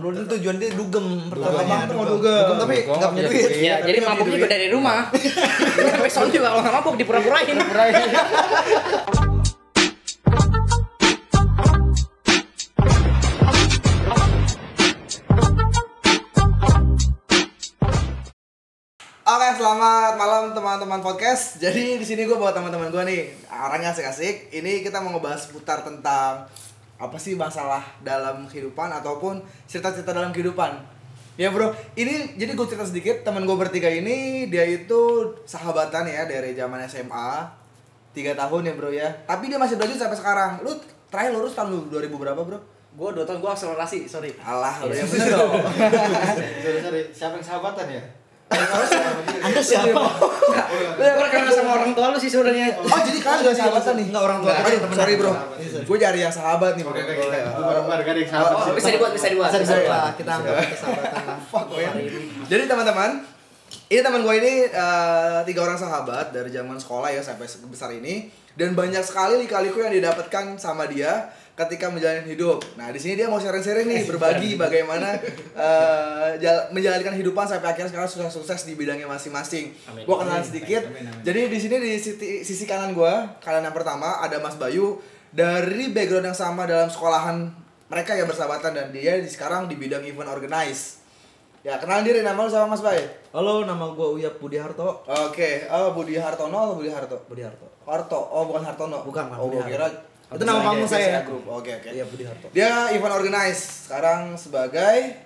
dulu itu tujuan dia dugem pertamanya. Abang tuh mau dugem. Dugem tapi nggak punya iya, duit. iya. Ya, jadi mabuk juga dari rumah. Sampai sono juga kalau nggak mabuk dipura-purain. Oke, selamat malam teman-teman podcast. Jadi di sini gue bawa teman-teman gue nih, orangnya asik-asik. Ini kita mau ngebahas seputar tentang apa sih masalah dalam kehidupan ataupun cerita-cerita dalam kehidupan. Ya bro, ini jadi gue cerita sedikit. Teman gue bertiga ini dia itu sahabatan ya dari zaman SMA, tiga tahun ya bro ya. Tapi dia masih berlanjut sampai sekarang. Lu terakhir lulus tahun 2000 berapa bro? Gue dua tahun gue akselerasi, sorry. Alah, lu yang bener dong. Sorry, sorry. Siapa yang sahabatan ya? Anda siapa? Lu yang kenal sama orang tua lu sih sebenarnya. Oh jadi kalian gak sahabatan nih? Enggak orang tua Aduh, temenan. sorry bro. Temenan. Gue cari yang sahabat nih. Oke, bro. oke, bubar-bubar gak ada yang sahabat Oh, sih. bisa dibuat, bisa dibuat. Bisa dibuat. kita anggap persahabatan lah. Fuck. Jadi teman-teman, ini teman gue ini eh, tiga orang sahabat dari zaman sekolah ya sampai sebesar ini dan banyak sekali lika-liku yang didapatkan sama dia ketika menjalani hidup. Nah di sini dia mau sharing-sharing nih berbagi bagaimana jal- menjalankan kehidupan sampai akhirnya sekarang sukses-sukses di bidangnya masing-masing. Amin. Gue kenalan sedikit. Amin, amin. Jadi di sini di sisi, sisi kanan gue, kanan yang pertama ada Mas Bayu dari background yang sama dalam sekolahan mereka yang bersahabatan dan dia di sekarang di bidang event organize. Ya, kenalin diri nama lu sama Mas Bayu. Halo, nama gue Uya Budi Harto. Oke, oh Budi Hartono atau Budi Harto? Budi Harto. Harto, oh bukan Hartono. Bukan, bukan, Oh, Budi gua Harto. kira Itu nama panggung saya. Group. Oke, oke. Iya, Budi Harto. Dia event organize sekarang sebagai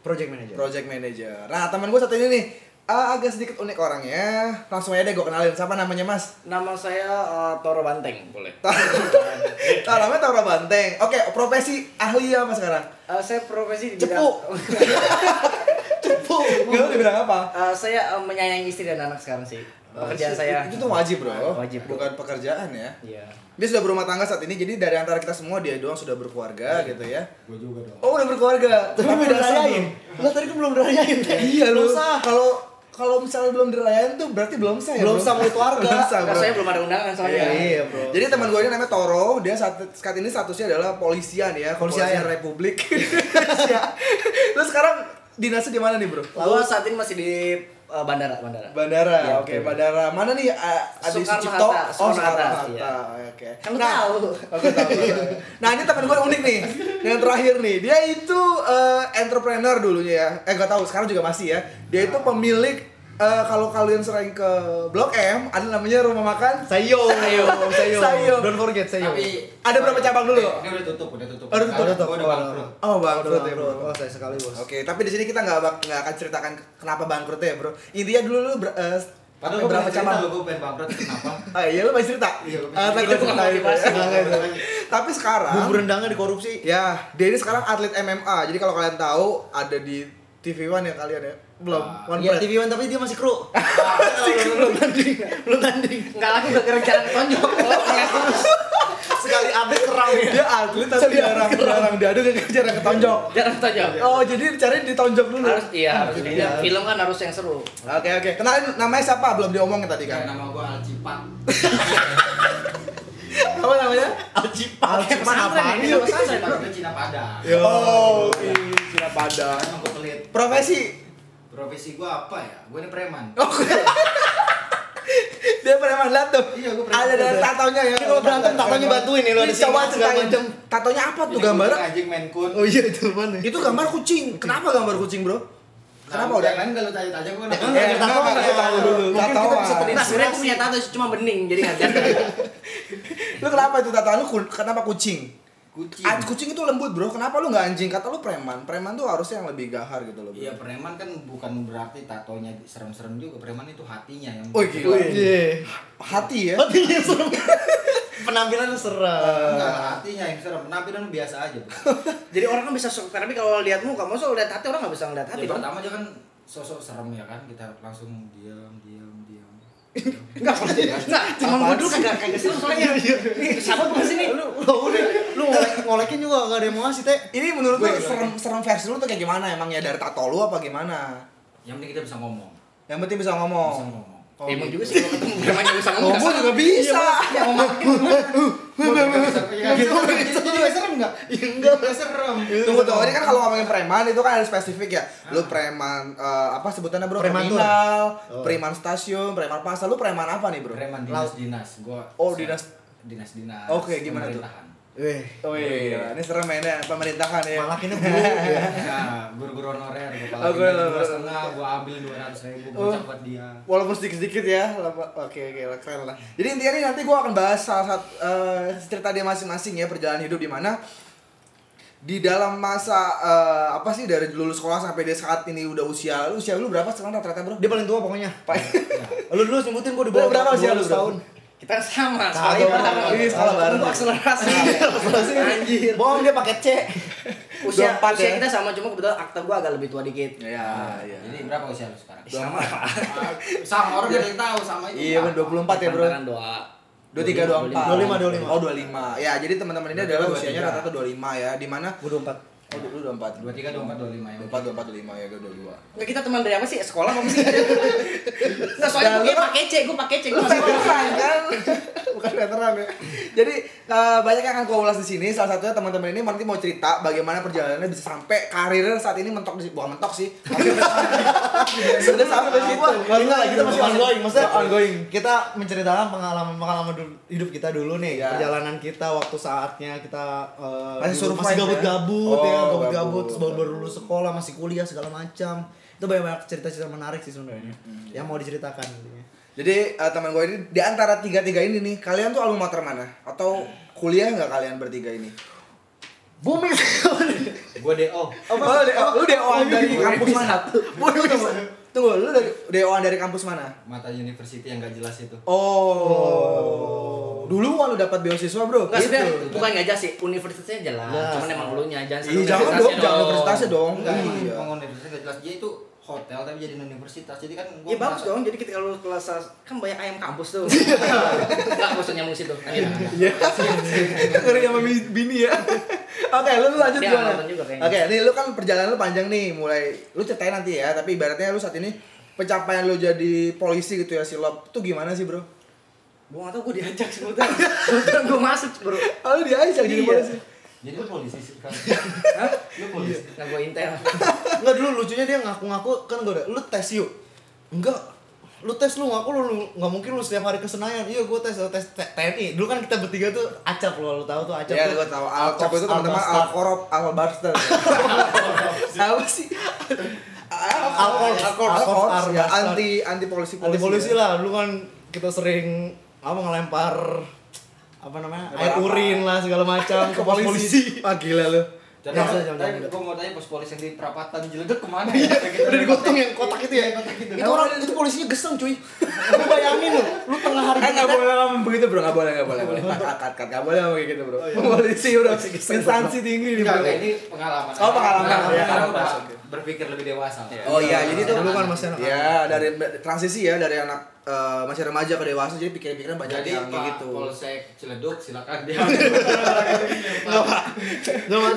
Project manager. project manager. Nah, teman gue satu ini nih ah, agak sedikit unik orangnya. Langsung aja deh gue kenalin. Siapa namanya, Mas? Nama saya eh, Toro Banteng, boleh. Tahu namanya Toro Banteng. Oke, profesi ahli apa sekarang? Eh, saya profesi di Cepu. bidang Cepu. Gak di bilang apa? Eh, saya eh, menyayangi istri dan anak sekarang sih. Pekerjaan saya. Itu tuh wajib, Bro. Wajib, bro. Bukan pekerjaan ya. Iya. Dia sudah berumah tangga saat ini, jadi dari antara kita semua dia doang sudah berkeluarga gitu ya. Gue juga dong. Oh udah berkeluarga. Tapi belum dirayain. Lo tadi kan belum dirayain. Iya sah. Kalau kalau misalnya belum dirayain tuh berarti belum sah ya. Belum sah mulut warga. Belum sah, bro. saya belum ada undangan soalnya. Iya, Iya, bro. Jadi teman gue ini namanya Toro, dia saat, saat ini statusnya adalah polisian ya, Polisian. kepolisian Republik Indonesia. Terus sekarang dinasnya di mana nih bro? Gua saat ini masih di eh, bandara, bandara. Bandara, Iya, oke oke. bandara. Mana nih uh, Adi Sucipto? Hatta, Oh Soekarno Hatta, Hatta, iya. oke. Kan lu tahu. Oke tahu. Nah ini teman gue unik nih. Yang terakhir nih, dia itu eh, entrepreneur dulunya ya. Eh gak tahu, sekarang juga masih ya. Dia itu pemilik eh, kalau kalian sering ke Blok M, ada namanya rumah makan Sayo. Sayo. Sayo. Sayo. Don't forget Sayo. Tapi Ada berapa cabang dulu? Ini udah tutup, udah tutup. Oh, udah tutup. Udah bangkrut. Oh bangkrut ya bangkrut. bro. Oh, saya sekali, Bos. Oke, tapi di sini kita nggak bak- nggak akan ceritakan kenapa bangkrut ya bro. Intinya dulu lu ber, eh, Padahal gue berapa cabang? Gue pengen bangkrut kenapa? Ah iya lu masih cerita. Iya, Ah, masih cerita. Tapi sekarang Bumbu rendangnya dikorupsi. Ya, dia ini sekarang atlet MMA. Jadi kalau kalian tahu ada di TV One ya kalian ya. Belum. Ah, One Iya, Pride. TV One tapi dia masih kru. belum tanding. Belum tanding. Enggak lagi udah kerjaan tonjok. Sekali update kerang ya. Dia atlet tapi jarang jarang diadu kayak jarang ketonjok. Jangan tonjok. Oh, jadi dicari ditonjok dulu. Harus iya, harus beda. Film kan harus yang seru. Oke, oke. Kenalin namanya siapa? Belum diomongin tadi kan. nama gue Alcipat. Apa namanya? Kayak pesantren ya, kayak pesantren. Itu Cina Padang. Oh. Cina Padang. Emang gue pelit. Profesi. Profesi gue apa ya? Gue ini preman. Oh. Dia preman lihat tuh. Iya, gua preman. Ada dari tatonya ya. Ini kalau berantem, tatonya bantuin nih, lu ada Ini coba ceritain. macam. Tatonya apa tuh Ini gambarnya? kucing Anjing main kun. Oh iya itu mana? Itu gambar kucing. Kenapa gambar kucing, Bro? Kenapa udah? Yang lain kalau tanya-tanya gue Ya Eh, kenapa kita tahu dulu? Mungkin kita bisa Nah, sebenarnya terinspirasi. aku punya tato cuma bening, jadi ngajar. Lu kenapa itu tatoan lu kenapa kucing? Kucing. Ah, kucing itu lembut, Bro. Kenapa lu nggak anjing? Kata lu preman. Preman tuh harusnya yang lebih gahar gitu loh, Bro. Iya preman kan bukan berarti tatonya serem-serem juga. Preman itu hatinya yang. Oh, gila. Iya. Hati ya. Hatinya serem. Penampilannya serem. Enggak, hatinya yang serem. Penampilan biasa aja. Bro. Jadi orang kan bisa sok, tapi kalau lihat muka, maksud lihat hati orang nggak bisa ngeliat hati Ya, pertama aja kan sosok serem ya kan kita langsung diam diam Enggak, enggak, cuma gue dulu kagak kagak serem soalnya. Siapa tuh sini? Lu lu lu ngolek, ngolekin juga gak ada yang mau ngasih teh. Ini menurut lu Gue- serem serem versi lu tuh kayak gimana emangnya dari tato lu apa gimana? Yang penting kita bisa ngomong. Yang penting bisa Bisa ngomong. Oh, Emang juga sih kalau ketemu preman yang bisa ngomong. Ngomong juga bisa. Ya ngomong Gitu juga serem nggak? Enggak, enggak serem. Tunggu tunggu ini kan kalau ngomongin preman itu kan ada spesifik ya. Lu preman eh, apa sebutannya bro? Prematur. Terminal, Oh. preman stasiun, preman pasar. Lu preman apa nih bro? Preman dinas-dinas. Gua Oh, dinas- dinas-dinas. Oke, gimana tuh? Weh. Oh iya, ini serem mainnya pemerintahan ya. Malah kini bu. ya. Nah, guru-guru honorer gua Oh, kalau guru- dua guru- setengah gua ambil dua ratus ribu Oh. gocap buat dia. Walaupun sedikit-sedikit ya. Oke oke lah, keren lah. Jadi intinya nih nanti gua akan bahas salah satu eh, cerita dia masing-masing ya perjalanan hidup di mana di dalam masa eh, apa sih dari lulus sekolah sampai dia saat ini udah usia lu usia lu berapa sekarang rata-rata bro? Dia paling tua pokoknya. Pak. Lu dulu sebutin gua di bawah berapa usia lu, 12 bro? tahun. Kita sama, Kagak, soalnya bareng. ini sekolah bareng. Akselerasi. Anjir. Bohong dia pakai C. Usia, 24 usia ya? kita sama cuma kebetulan akta gua agak lebih tua dikit. Ya, iya. Jadi berapa usia lu sekarang? Sama. sama orang ada yang tahu sama itu. Iya, bener, 24 ya, Bro. Doa. 23 24. 25, 25. Oh, 25. Ya, jadi teman-teman ini adalah 23. usianya rata-rata 25 ya, di mana Gua 24. Oh, lu 24. Dua tiga, dua empat, dua lima ya. 24 24 25 ya, gue 22. Nggak kita teman dari apa sih? Sekolah apa sih? Nggak soalnya gue pakai C, gue pakai C, gue Veteran kan? Bukan veteran ya. Jadi eh, banyak yang akan gue ulas di sini. Salah satunya teman-teman ini nanti mau cerita bagaimana perjalanannya bisa sampai karirnya saat ini mentok di bukan mentok sih. Sudah sampai di situ. Enggak, kita masih ongoing. Maksudnya ongoing. Kita menceritakan pengalaman-pengalaman du- hidup kita dulu nih, Ya. perjalanan kita waktu saatnya kita eh, Masih dulu ya? gabut-gabut Oh, ya, gabut. Gabut-gabut terus baru-baru lulus sekolah, masih kuliah segala macam. Itu banyak-banyak cerita-cerita menarik sih sebenarnya. Yang mau diceritakan intinya. Jadi eh, teman gue ini di antara tiga-tiga ini nih, kalian tuh alma mater mana? Atau kuliah nggak kalian bertiga ini? Bumi Gua DO. Oh, lu de- lu DO-an dari Gue kampus mana? satu. Tunggu, lu dari DO-an dari kampus mana? Mata university yang gak jelas itu. Oh. Dulu kan lu dapat beasiswa, Bro. Enggak Gitu. bukan jelas sih, universitasnya jelas. Jelas. Cuman emang dulunya jangan Iya, jangan dong, jangan universitasnya dong. Enggak, Iya. emang universitas gak jelas. Dia itu hotel tapi jadi universitas. Jadi kan gua Ya bagus dong, jadi ketika lu kelas kan banyak ayam kampus tuh. Enggak usah nyambung situ. Iya. Ngeri sama bi- bini ya. Oke, lu, lu lanjut Dia gimana? Oke, nih lu kan perjalanan lu panjang nih, mulai lu ceritain nanti ya, tapi ibaratnya lu saat ini pencapaian lu jadi polisi gitu ya silop tuh gimana sih, Bro? Gua nggak tahu gua diajak sebutan. Kebetulan gua masuk, Bro. Oh, lu diajak jadi Iya. polisi. Jadi lu polisi sih kan. Hah? Lu polisi. Nggak gua intel. Enggak dulu lucunya dia ngaku-ngaku kan gue udah lu tes yuk. Enggak. Lu tes lu ngaku lu lu- nggak mungkin lu setiap hari ke Senayan. Iya gue tes tes TNI. Dulu kan kita bertiga tuh acap lo lu tahu tuh acap Ya, gua tahu. Alkops, itu teman-teman. Alkorop, Albarster. Apa sih? Alkorps, Alkorps, ya, anti anti polisi Anti polisi lah, dulu kan kita sering apa ngelempar apa namanya Lempar air apa? urin lah segala macam ke pos polisi. Ah gila lu. Jangan, jangan, tadi jangan. gua mau tanya pos polisi yang di perapatan Ciledug ke mana ya? Gitu. Udah digotong yang kotak itu ya. Iya, kotak itu. Itu orang itu polisinya geseng cuy. Lu bayangin lu, lu tengah hari Eh nggak kita- boleh ngomong begitu bro, nggak boleh nggak boleh. Kat kat kat kat nggak boleh ngomong gitu bro. Polisi bro, instansi tinggi nih Enggak, bro. enggak, ini pengalaman. Oh, pengalaman. Ya, berpikir lebih dewasa. Oh iya, jadi itu Dulu kan masih anak-anak. Ya dari transisi ya dari anak eh, masih remaja ke dewasa jadi pikiran-pikiran banyak Jadi yang Pak gitu. Polsek Ciledug silakan dia.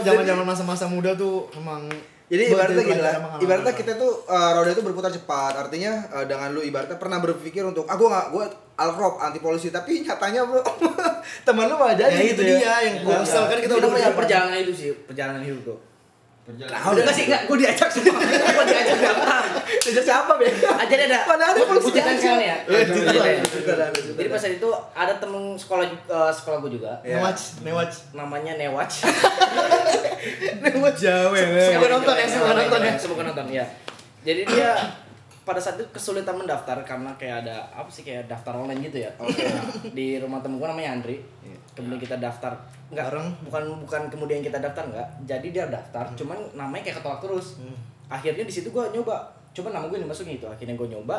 Zaman zaman masa-masa muda tuh emang Jadi ibaratnya gini lah, ibaratnya kita tuh eh, roda itu berputar cepat. Artinya eh, dengan lu ibaratnya pernah berpikir untuk, ah gue nggak, gue alkrop anti polisi, tapi nyatanya bro, teman lu malah jadi Ya, gitu itu ya. dia yang kesel kan kita Itu udah punya perjalanan hidup sih, perjalanan hidup tuh. Nah, Udah sih, enggak, gua diajak semua. Gua diajak daftar. Jadi siapa be? Aja ada. Mana ada polisi sekarang ya. Eh, Jadi pas saat itu ada temen sekolah eh, sekolah gua juga. Ya. Newatch, newatch. Namanya Newatch. Buat Jawa ya. Semoga nonton ya, semoga nonton ya. Semoga nonton ya. Jadi dia pada saat itu kesulitan mendaftar karena kayak ada apa sih kayak daftar online gitu ya. Di rumah temen namanya Andri. Kemudian kita daftar enggak Bareng. bukan bukan kemudian kita daftar enggak. Jadi dia daftar, cuman namanya kayak ketolak terus. Akhirnya di situ gua nyoba. Coba nama gue dimasukin itu. Akhirnya gua nyoba.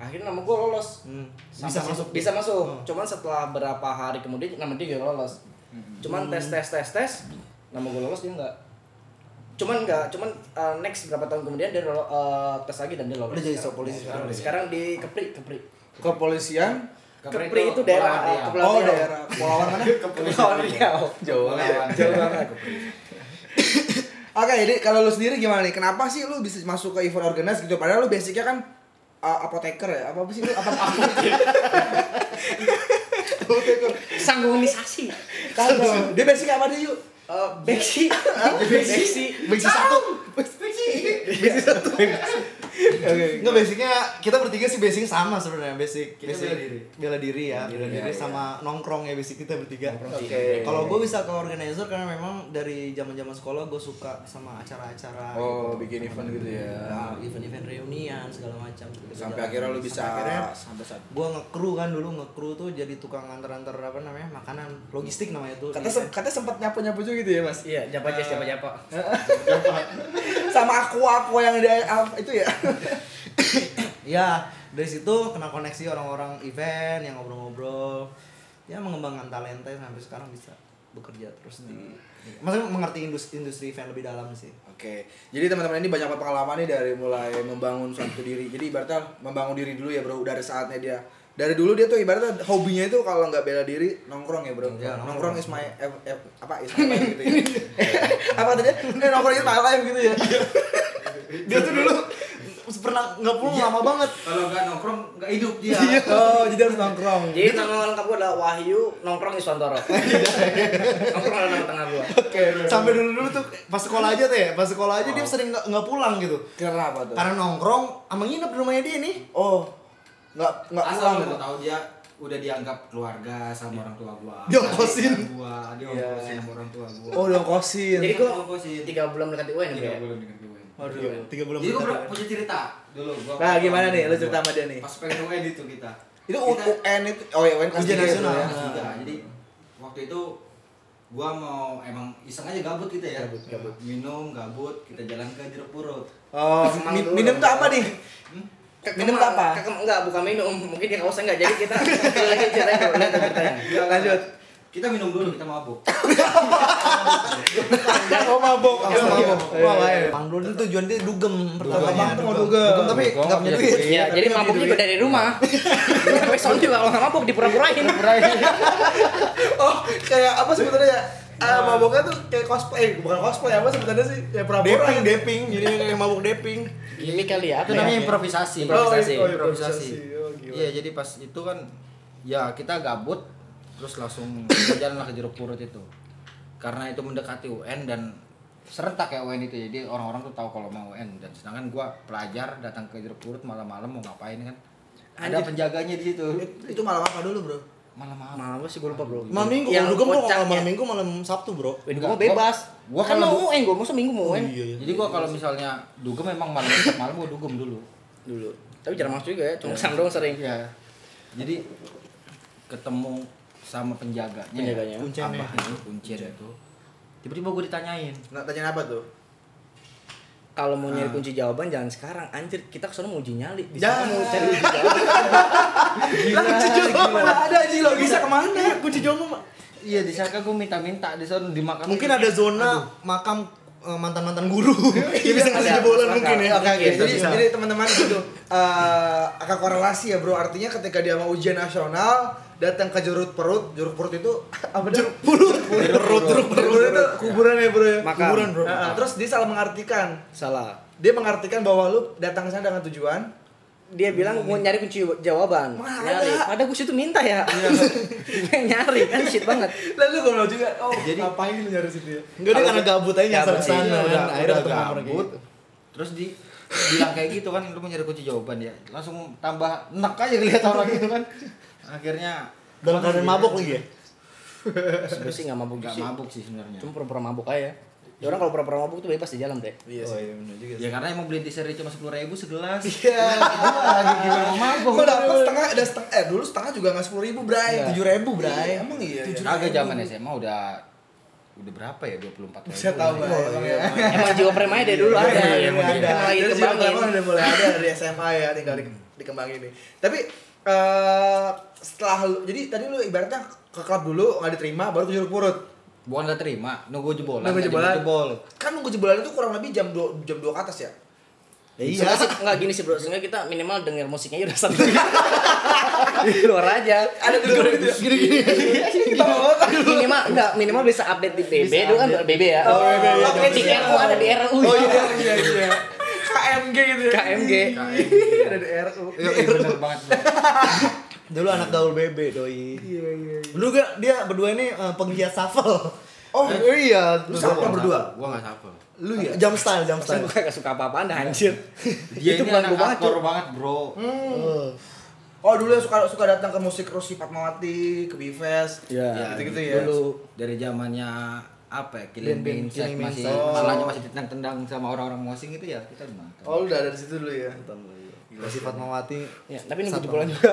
Akhirnya nama gua lolos. Hmm. Bisa masuk. bisa masuk. Oh. Cuman setelah berapa hari kemudian nama dia juga lolos. Cuman tes tes tes tes nama gue lolos dia enggak. Cuman enggak, cuman uh, next berapa tahun kemudian dia uh, tes lagi dan dia lolos. Udah jadi staf polisi sekarang. sekarang. Sekarang di Kepri, Kepri. Kepolisian. Kepri itu daerah Kepulauan Oh Riau. daerah Kepulauan mana? Kepulauan Riau. Jauh banget. Jauh banget. Oke, jadi kalau lu sendiri gimana nih? Kenapa sih lu bisa masuk ke event organize gitu? Padahal lu basicnya kan uh, apoteker ya? Apa sih itu? Apa Sanggunisasi. Kagak. Dia basic apa dia yuk? Eh, Beksi. Beksi. Beksi satu. Beksi satu. Oke. Enggak basicnya kita bertiga sih basic sama sebenarnya basic. Kita basic bela diri. Bela diri ya, bela diri iya. sama nongkrong ya basic kita bertiga. Oke. Kalau gue bisa ke organizer karena memang dari zaman-zaman sekolah gue suka sama acara-acara. Oh, gitu. bikin event gitu ya. Nah, event-event reunian segala macam. Sampai akhirnya lu bisa Sampai akhirnya sampai saat gue nge-crew kan dulu nge-crew tuh jadi tukang antar-antar apa namanya makanan logistik namanya tuh Kata Di- sem- kata sempat nyapu-nyapu juga gitu ya, Mas? Iya, japa jas, japa japa. Sama aqua-aqua yang ada ah, itu ya. ya dari situ kenal koneksi orang-orang event yang ngobrol-ngobrol ya mengembangkan talenta sampai sekarang bisa bekerja terus di maksudnya mengerti industri industri event lebih dalam sih Oke, jadi teman-teman ini banyak pengalaman nih dari mulai membangun suatu diri. Jadi ibaratnya membangun diri dulu ya bro, dari saatnya dia dari dulu dia tuh ibaratnya hobinya itu kalau nggak bela diri nongkrong ya bro. Iya, nongkrong. nongkrong. is my eh, eh, apa is my life gitu ya. apa tadi? Eh, nongkrong is my life gitu ya. dia tuh dulu pernah nggak pulang lama banget Kalau nggak nongkrong nggak hidup dia. oh, jadi harus nongkrong. Jadi nama lengkap gue adalah Wahyu nongkrong di Swantoro. nongkrong adalah nama tengah gue. Oke. sampai dulu dulu tuh pas sekolah aja tuh ya pas sekolah aja dia sering nggak nggak pulang gitu Karena apa tuh? karena nongkrong sama nginep di rumahnya dia nih Oh, nggak nggak pulang Asal gitu. tahu dia udah dianggap keluarga sama orang tua gua. Diongkosin. Adik Gua, dia ongkosin sama orang tua gua. Oh, udah kosin. Jadi gue Ongkosin. tiga bulan mendekati UN Tiga ya. bulan dengan gue. Waduh. tiga bulan Jadi pernah punya cerita dulu gua. Nah, gimana nih? Lu cerita sama dia nih. Pas pengen UN itu kita. Itu Kita- UN itu oh ya UN kelas tiga nasional. ya. tiga. Jadi waktu itu gua mau emang iseng aja gabut kita ya. Gabut, gabut. Minum, gabut, kita jalan ke jeruk purut. Oh, mi- minum tuh apa nih? Ke- Minum kemang- apa? ke- enggak, bukan minum. Mungkin dia kawasan enggak. Jadi kita lagi ceritanya kalau lihat ceritanya. Enggak lanjut. Kita minum dulu, kita mabuk. Oh mabok. Iya, mabok. Iya, Wah, iya. Bang Dul itu tujuan dia dugem Abang pertamanya. tuh mau dugem. Tapi nggak punya duit. Iya, jadi Tapi mabuk punya juga dari rumah. Sampai sono juga kalau nggak mabuk dipura-purain. Oh, kayak apa sebetulnya ya? Ah, maboknya tuh kayak cosplay, bukan cosplay apa sebetulnya sih? Ya pura-pura. Deping, deping, jadi kayak mabuk deping. Ini kali ya. Itu ya? namanya improvisasi. Oh, Improvisasi. oh, improvisasi. Oh. Iya, jadi pas itu kan ya kita gabut terus langsung jalan lah ke jeruk purut itu. Karena itu mendekati UN dan serentak ya UN itu. Jadi orang-orang tuh tahu kalau mau UN dan sedangkan gua pelajar datang ke jeruk purut malam-malam mau ngapain kan. Ada penjaganya di situ. Itu malam apa dulu, Bro? Malam-malam. Malam sih gue lupa bro. Malam minggu, Yang kok kocaknya. malam minggu malam Sabtu, Bro. Gue bebas. gua- gua kan kalau mau UN, gue masa minggu mau UN. iya, iya. Jadi gua kalau misalnya dugem memang malam malam gua dugem dulu. Dulu. Tapi jarang masuk juga ya, cuma sang doang sering. Iya. Jadi ketemu sama penjaganya. Penjaganya. Kuncennya. Abah itu, kuncen itu. Tiba-tiba gue ditanyain. Nggak tanya apa tuh? Kalau mau nyari kunci jawaban jangan sekarang, anjir kita ke sana mau uji nyali. Di Ya. sana mau cari kunci jawaban. Lah, kunci jawaban mana ada aja lo bisa ke mana? Kunci jawaban. Iya, di sana gue minta-minta di sana dimakan. Mungkin ada zona makam eh, mantan-mantan guru. Dia bisa ngasih jebolan mungkin ya. Oke. Bisa, Jadi, bisa. jadi teman-teman gitu, eh akan korelasi ya bro. Artinya ketika dia mau ujian nasional, datang ke jeruk perut, jeruk perut itu apa jeruk Perut, perut, jeruk perut itu kuburan ya bro ya. Kuburan, bro. Terus dia salah mengartikan. Salah. Dia mengartikan bahwa lu datang ke sana dengan tujuan Dia bilang mau nyari kunci jawaban. Mana nyari. ada? Padahal gue situ minta ya. Pengen nyari kan shit banget. Lalu gue mau juga, oh Jadi- ngapain lu nyari situ ya? Enggak dia karena gabut aja nyasar ke sana Iya, kan. udah, Akhirnya ketemu orang gitu. Terus di bilang kayak gitu kan lu mau nyari kunci jawaban ya. Langsung tambah enak aja ngeliat orang itu kan. Akhirnya Dalam keadaan mabok lagi ya. Sebenarnya sih nggak mabuk Gak sih. mabuk sih sebenarnya. Cuma pura-pura mabuk aja. Ya orang kalau pura-pura mabuk tuh bebas di jalan deh. Iya Oh sih. iya benar juga. Ya karena emang beli seri cuma sepuluh ribu segelas. Iya. lagi gimana mau mabuk. Gue dapet setengah, ada setengah, eh dulu setengah juga nggak sepuluh ribu bray. Tujuh ribu, Bray. Emang iya. iya. Agak zaman SMA udah udah berapa ya 24 ribu. Saya tahu Bray, emang ya. Emang jiwa prema dari dulu ada. Iya, Emang ada. emang lagi kembangin. zaman udah mulai ada dari SMA ya, tinggal di, dikembangin nih. Tapi eh setelah lu, jadi tadi lu ibaratnya ke klub dulu nggak diterima, baru ke jeruk purut. Bukan gak terima, nunggu jebolan. Nunggu jebolan. jebol. Kan nunggu jebolan itu kurang lebih jam 2 jam 2 ke atas ya. Ya Iya. iya. sih enggak gini sih bro, sehingga kita minimal denger musiknya udah satu. Di luar aja. Ada dulu gitu ya. Gini-gini. Kita mau minimal enggak minimal bisa update di BB dulu kan BB ya. Oh, BB, iya, Oke, di iya. RU ada di RU. Oh iya iya iya. KMG gitu ya. KMG. Ada di RU. Iya iya, bener banget. Dulu anak gaul bebe doi. Iya iya. Dulu gua, dia berdua ini eh, penggiat shuffle. Oh iya, lu Gua nggak berdua. Gua enggak shuffle. Lu ya? Jam style, jam style. gue gak suka apa-apaan dah anjir. Dia Itu ini bukan anak gua banget, hardcore banget, Bro. Hmm. Oh dulu yang suka suka datang ke musik Rosi Fatmawati, ke Bifest, Iya. gitu-gitu ya. Dulu dari zamannya apa ya? Killing Killing masih Mindset. malahnya masih ditendang-tendang sama orang-orang mosing itu ya kita nonton. Oh lu udah ada di situ dulu ya. Gila si Fatmawati. Ya, tapi nunggu Satu. jebolan juga.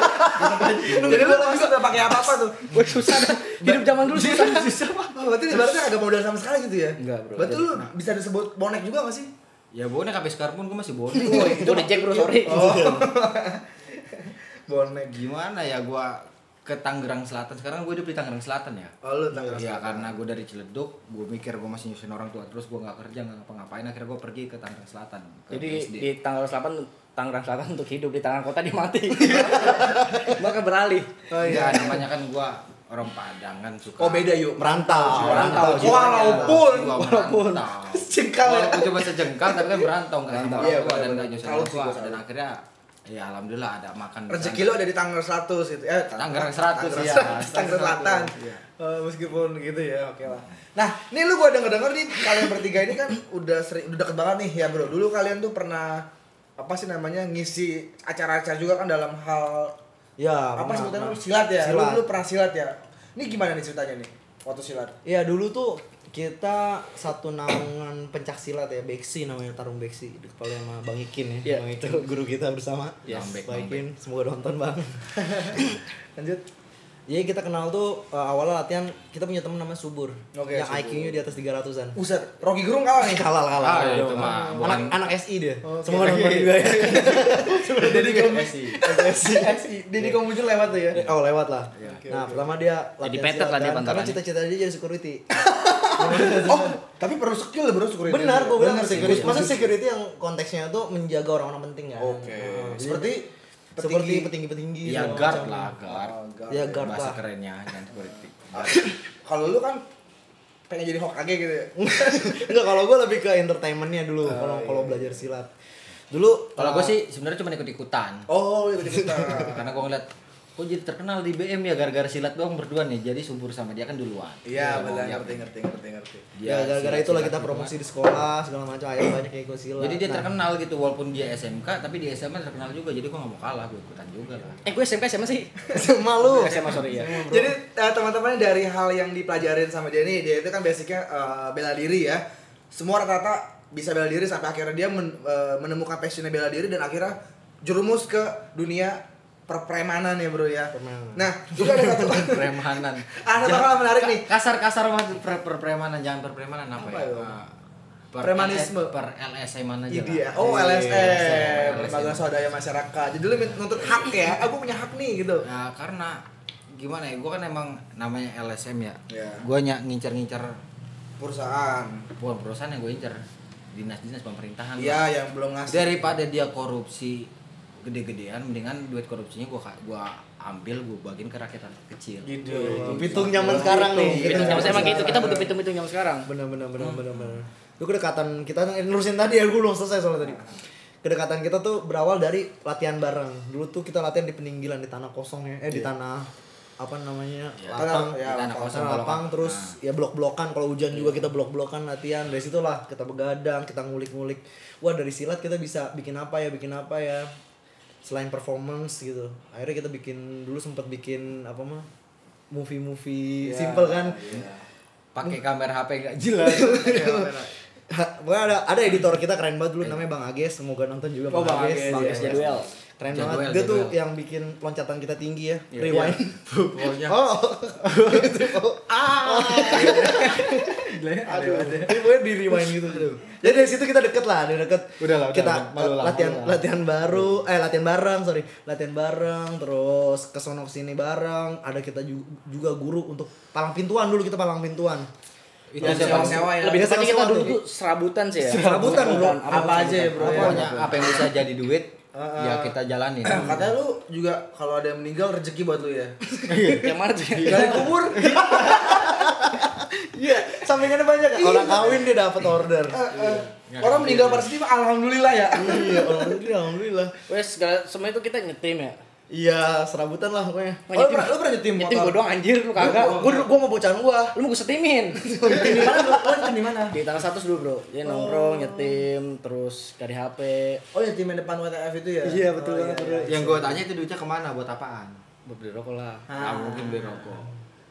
Jadi lu langsung gak pakai apa-apa tuh. Gue susah dah. Hidup zaman dulu susah. susah. Oh, berarti ibaratnya agak modal sama sekali gitu ya? Enggak, bro. Berarti lu bisa disebut bonek juga gak sih? Ya bonek sampai sekarang pun gue masih bonek. Itu udah Jack bro, sorry. Oh. bonek. Gimana ya gua ke Tangerang Selatan sekarang gue hidup di Tangerang Selatan ya. Oh lu Tangerang Iya Selatan. karena gue dari Ciledug, gue mikir gue masih nyusahin orang tua terus gue nggak kerja nggak ngapa-ngapain akhirnya gue pergi ke Tangerang Selatan. ke Jadi SD. di tanggal 8 Tangerang Selatan untuk hidup di tangan kota dia mati. Maka beralih. Oh iya. namanya kan gua orang Padang kan suka. Oh beda yuk. Merantau. Merantau. Walaupun walaupun. merantau. Jengkal ya. Walaupun cuma sejengkal tapi kan berantau kan sama Iya, orang tua dan nyusahin Tahu orang tua dan akhirnya ya alhamdulillah ada makan. Rezeki lu ada di Tangerang 100 itu. Eh, Tangerang 100 Tangerang ya. 100, Tangerang Selatan. Iya. Eh, meskipun gitu ya, oke lah. Nah, ini lu gua denger-denger nih kalian bertiga ini kan udah sering udah deket banget nih ya, Bro. Dulu kalian tuh pernah apa sih namanya ngisi acara-acara juga kan dalam hal Ya, apa sebutannya lu? silat ya. Lu Silat. dulu pernah silat ya. Ini gimana nih ceritanya nih? Waktu silat. Iya dulu tuh kita satu naungan pencak silat ya Beksi namanya tarung Beksi di kepala sama Bang Ikin ya Iya, Bang Ikin guru kita bersama Yes. Bang Bek, Bang Ikin semoga nonton Bang Lanjut. Jadi kita kenal tuh uh, awalnya latihan kita punya temen namanya Subur Oke, yang Subur. IQ-nya di atas 300-an Buset, Rocky Gerung kalah nih. kalah kalah Ah, kalah. itu mah anak bukan anak SI dia Oke. semoga nonton juga ya Jadi kamu SI. SI. Jadi kamu muncul lewat tuh ya. oh lewat lah Iya. nah pertama dia Jadi latihan petet lah dia kan, karena cita-cita dia jadi security Oh, tapi perlu skill bro security. benar gue bilang security masa security yang konteksnya tuh menjaga orang-orang penting kan Oke. Nah, Seperti seperti petinggi-petinggi Ya segala guard macam. lah, guard. Oh, guard. ya guard Bahasa lah kerennya dan security. Kalau lu kan pengen jadi Hokage gitu ya. enggak kalau gue lebih ke entertainmentnya dulu Oh, kalau iya. kalau belajar silat dulu Kalau uh, gue sih sebenarnya cuma ikut-ikutan. Oh, ikut ikutan. Karena gue ngeliat kok jadi terkenal di BM ya gara-gara silat doang berdua nih. Jadi subur sama dia kan duluan. Iya, benar Iya, ngerti ngerti ngerti ngerti. ya gara-gara itulah silat kita promosi di sekolah segala macam ayah banyak yang ikut silat Jadi dia Nah, terkenal gitu walaupun dia SMK tapi di SMA terkenal juga. Jadi gue gak mau kalah, gue ikutan juga lah. Eh gue SMP SMA sih. malu SMA sorry ya. Jadi eh, teman-teman dari hal yang dipelajarin sama dia nih, dia itu kan basicnya eh, bela diri ya. Semua rata-rata bisa bela diri sampai akhirnya dia men- eh, menemukan passionnya bela diri dan akhirnya jerumus ke dunia perpremanan ya bro ya. Perpremanan. Nah, juga ada satu Premanan. ada satu hal menarik nih. Kasar-kasar banget per perpremanan, jangan perpremanan apa, Apa ya? itu? Ah, per Premanisme. Per LSM aja Ide. lah. Oh, Iya, LSM. Lembaga Swadaya Masyarakat. Jadi lu nuntut hak ya. Aku punya hak nih gitu. Ya karena gimana ya, gue kan emang namanya LSM ya. Iya. Gue nyak ngincer-ngincer Perusahaan. bukan perusahaan yang gue incer dinas-dinas pemerintahan. Iya, yang belum ngasih. Daripada dia korupsi gede-gedean, mendingan duit korupsinya gue gua ambil gue bagiin ke rakyat kecil. Gitu. pitung zaman sekarang nih. Pitung. Zaman saya emang gitu. Kita butuh pitung-pitung zaman sekarang. bener bener bener bener bener itu kedekatan kita eh, nerusin tadi ya gue belum selesai soalnya tadi. Kedekatan kita tuh berawal dari latihan bareng. Dulu tuh kita latihan di peninggilan di tanah kosong ya. Eh di tanah apa namanya? Ya, lapang tanah- ya, tanah lapang. kosong kalau lapang. kan- terus nah. ya blok-blokan. Kalau hujan juga kita blok-blokan latihan. Dari situlah kita begadang kita ngulik-ngulik. Wah dari silat kita bisa bikin apa ya bikin apa ya selain performance gitu akhirnya kita bikin dulu sempat bikin apa mah movie-movie Iya, simple kan iya. pakai kamera HP gak jelas. Ha, Pokoknya ada ada editor kita keren banget dulu namanya Bang Ages, semoga nonton juga Oh, Bang Ages, Bang Ages. Jadwel. Keren Jadwel, banget. Dia tuh yang bikin loncatan kita tinggi ya. Iya. Rewind. Pokoknya Oh. oh. Ah. Aduh. Jadi pokoknya di rewind gitu. Jadi dari situ kita deket lah, dari deket. Udah lah, kita udah. Malu lah, latihan malu lah. latihan baru, eh latihan bareng, sorry. Latihan bareng, terus ke sono sini bareng. Ada kita ju- juga guru untuk palang pintuan dulu kita palang pintuan. itu Dan siapa sewa-sewa ya. Lebih tepatnya kita dulu tuh. serabutan sih ya. Serabutan, bro. Apa aja ya, bro, ya. Pokoknya apa yang bisa jadi duit Heeh. ya kita jalanin. Katanya lu juga kalau ada yang meninggal rezeki buat lu ya. Yang mana tuh? Gali kubur. Iya, sampingannya banyak. Orang kawin dia dapat order. Orang meninggal sedih, alhamdulillah ya. Iya, alhamdulillah, alhamdulillah. Wes segala semua itu kita nyetim ya. Iya, serabutan lah pokoknya. Oh, Oh, lu pernah, lu pernah nyetim Nyetim motor? gua doang anjir lu kagak. Gua, gua, gua mau bocahan gua. Lu mau gue setimin. Nyetim di mana? Lu lu nyetim di mana? Di tanggal satu dulu bro. Dia nongkrong, nyetim, terus dari HP. Oh, nyetim yang depan WTF itu ya? Iya, betul Oh, banget, bro. Yang gue tanya itu duitnya ke mana buat apaan? Buat beli rokok lah. Nggak mungkin beli rokok.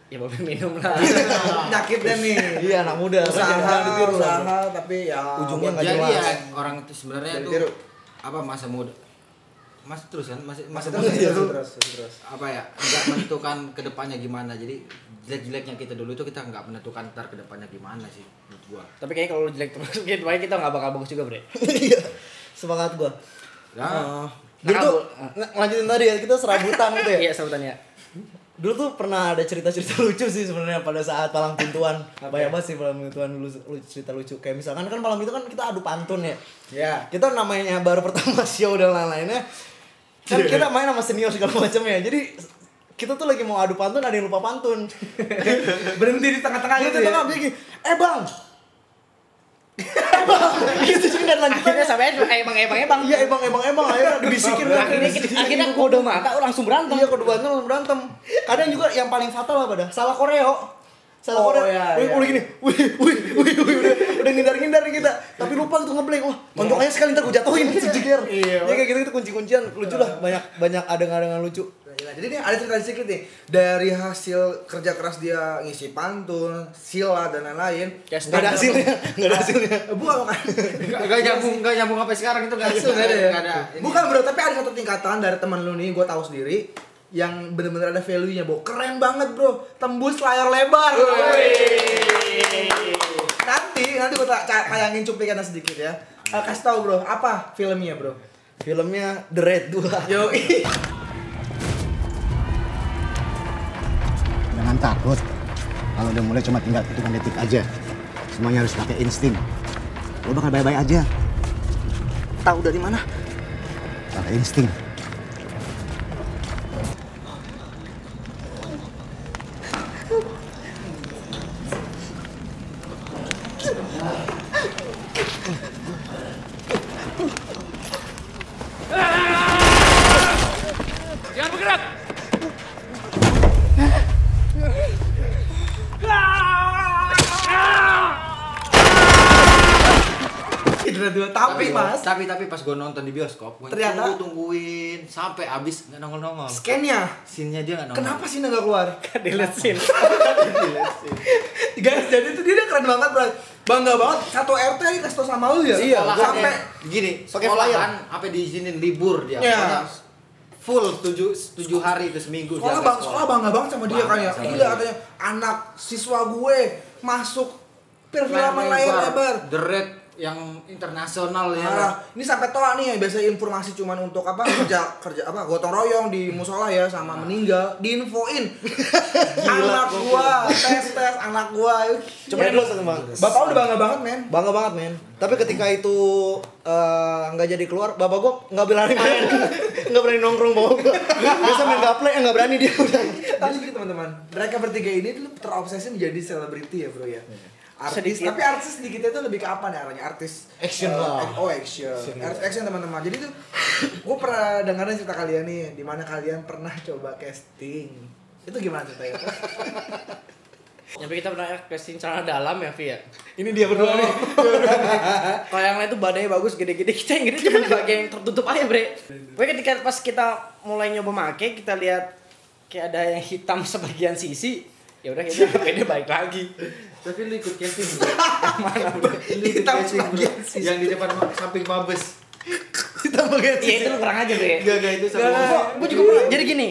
Ya buat beli minum lah. Penyakit deh nih. Iya, anak muda. Usaha, ditiru usaha, tapi ya Ujungnya nggak Jadi jelas. ya orang itu sebenarnya Jadi itu tiru. apa masa muda masih terus kan masih masih terus, muda terus, itu terus, terus. apa ya nggak menentukan ke depannya gimana jadi jelek-jeleknya kita dulu itu kita nggak menentukan ntar ke depannya gimana sih menurut gua Tapi kayaknya kalau lu jelek terus gitu baik kita nggak bakal bagus juga bre. Iya. Semangat gua. ya Heeh. Dulu tuh ng- lanjutin tadi ya, kita serabutan gitu ya. Iya sebutannya. Dulu tuh pernah ada cerita-cerita lucu sih sebenarnya pada saat palang pintuan. Banyak banget sih palang pintuan dulu lu- cerita lucu. Kayak misalkan kan palang pintu kan kita adu pantun ya. Ya. Kita namanya baru pertama show dan lain-lainnya. Kan kita main sama senior segala macam ya. Jadi kita tuh lagi mau adu pantun ada yang lupa pantun. Berhenti di tengah-tengah Gitu gitu ya. tengah bikin, eh bang. Eh bang, gitu sih kan lanjutannya. Sampai eh bang eh bang eh bang. Iya emang emang emang akhirnya dibisikin kan. Akhirnya kita akhirnya kode mata oh, langsung berantem. Iya kode berantem langsung berantem. Kadang juga yang paling fatal apa dah? Salah koreo. Salah Oh, koreo. iya, Wih, iya. udah gini. Wih, wih, wih, wih, udah ngindar-ngindar nih kita. Tapi lupa gitu ngeblank. Wah, tonjok aja sekali ntar gue jatuhin gitu jeger. Iya. Ya kayak gitu itu kunci-kuncian lucu lah. Banyak banyak adegan-adegan lucu. Nah, jadi nih ada cerita sedikit nih dari hasil kerja keras dia ngisi pantun, sila dan lain-lain. Enggak ada hasilnya, enggak ada hasilnya. Bukan bukan. nggak nggak nyambung nggak nyambung sampai sekarang itu nggak Hasil nggak ada ya? ini. Bukan bro, tapi ada satu tingkatan dari teman lu nih, gue tahu sendiri yang bener-bener ada value-nya, bro. Keren banget, bro. Tembus layar lebar. Nanti gue tayangin cuplikannya sedikit ya. Eh, kasih tahu bro, apa filmnya bro? Filmnya The Red 2. Yo, Jangan takut. Kalau udah mulai cuma tinggal hitungan detik aja. Semuanya harus pakai insting. Lo bakal baik-baik aja. Tahu dari mana? Pakai insting. Indra dua tapi mas, tapi tapi pas gue nonton di bioskop gue Ternyata- tunggu tungguin sampai abis nggak nongol nongol scan-nya. scene-nya dia nggak nongol Kenapa sih nggak keluar? Delete scene. Guys, jadi tuh dia keren banget bro. Bangga banget. Satu RT nih kasih tau sama lu ya. Iya, sampai ya. gini Pakai sekolahan apa diizinin libur dia. Pokoknya full tujuh tujuh hari itu seminggu dia sekolah bang sekolah bangga banget sama dia kan ya. sama Gila dia. katanya anak siswa gue masuk perfilman layar lebar. The Red yang internasional ya. Nah, ini sampai toa nih ya biasa informasi cuman untuk apa kerja kerja apa gotong royong di musola ya sama meninggal diinfoin. Anak gua tes tes anak gua. Coba dulu satu bang. bapak udah bangga banget men. Bangga banget men. Tapi ketika itu eh, nggak jadi keluar, bapak gua nggak berani main, nggak berani nongkrong bawa gua. Biasa main gaple, eh nggak berani dia. Udah. tapi gitu teman-teman. Mereka bertiga ini dulu terobsesi menjadi selebriti ya bro ya artis Sedikit. tapi artis sedikit itu lebih ke apa nih arahnya artis Action eh, lah. oh action artis action teman-teman jadi tuh gue pernah dengerin cerita kalian nih di mana kalian pernah coba casting itu gimana ceritanya Nyampe kita pernah casting celana dalam ya, Vi ya. Ini dia berdua nih. Kalau yang lain tuh badannya bagus, gede-gede. Kita yang gede cuma bagian yang tertutup aja, Bre. Pokoknya ketika pas kita mulai nyoba make, kita lihat kayak ada yang hitam sebagian sisi. Ya udah kita pede balik lagi. Tapi lu ikut casting Mana, Bre? lu ikut sih. yang di depan samping mabes Kita pakai Iya itu lu kurang aja, Bre. Gak, gak, itu sama Gua, gua juga pernah. Jadi gini,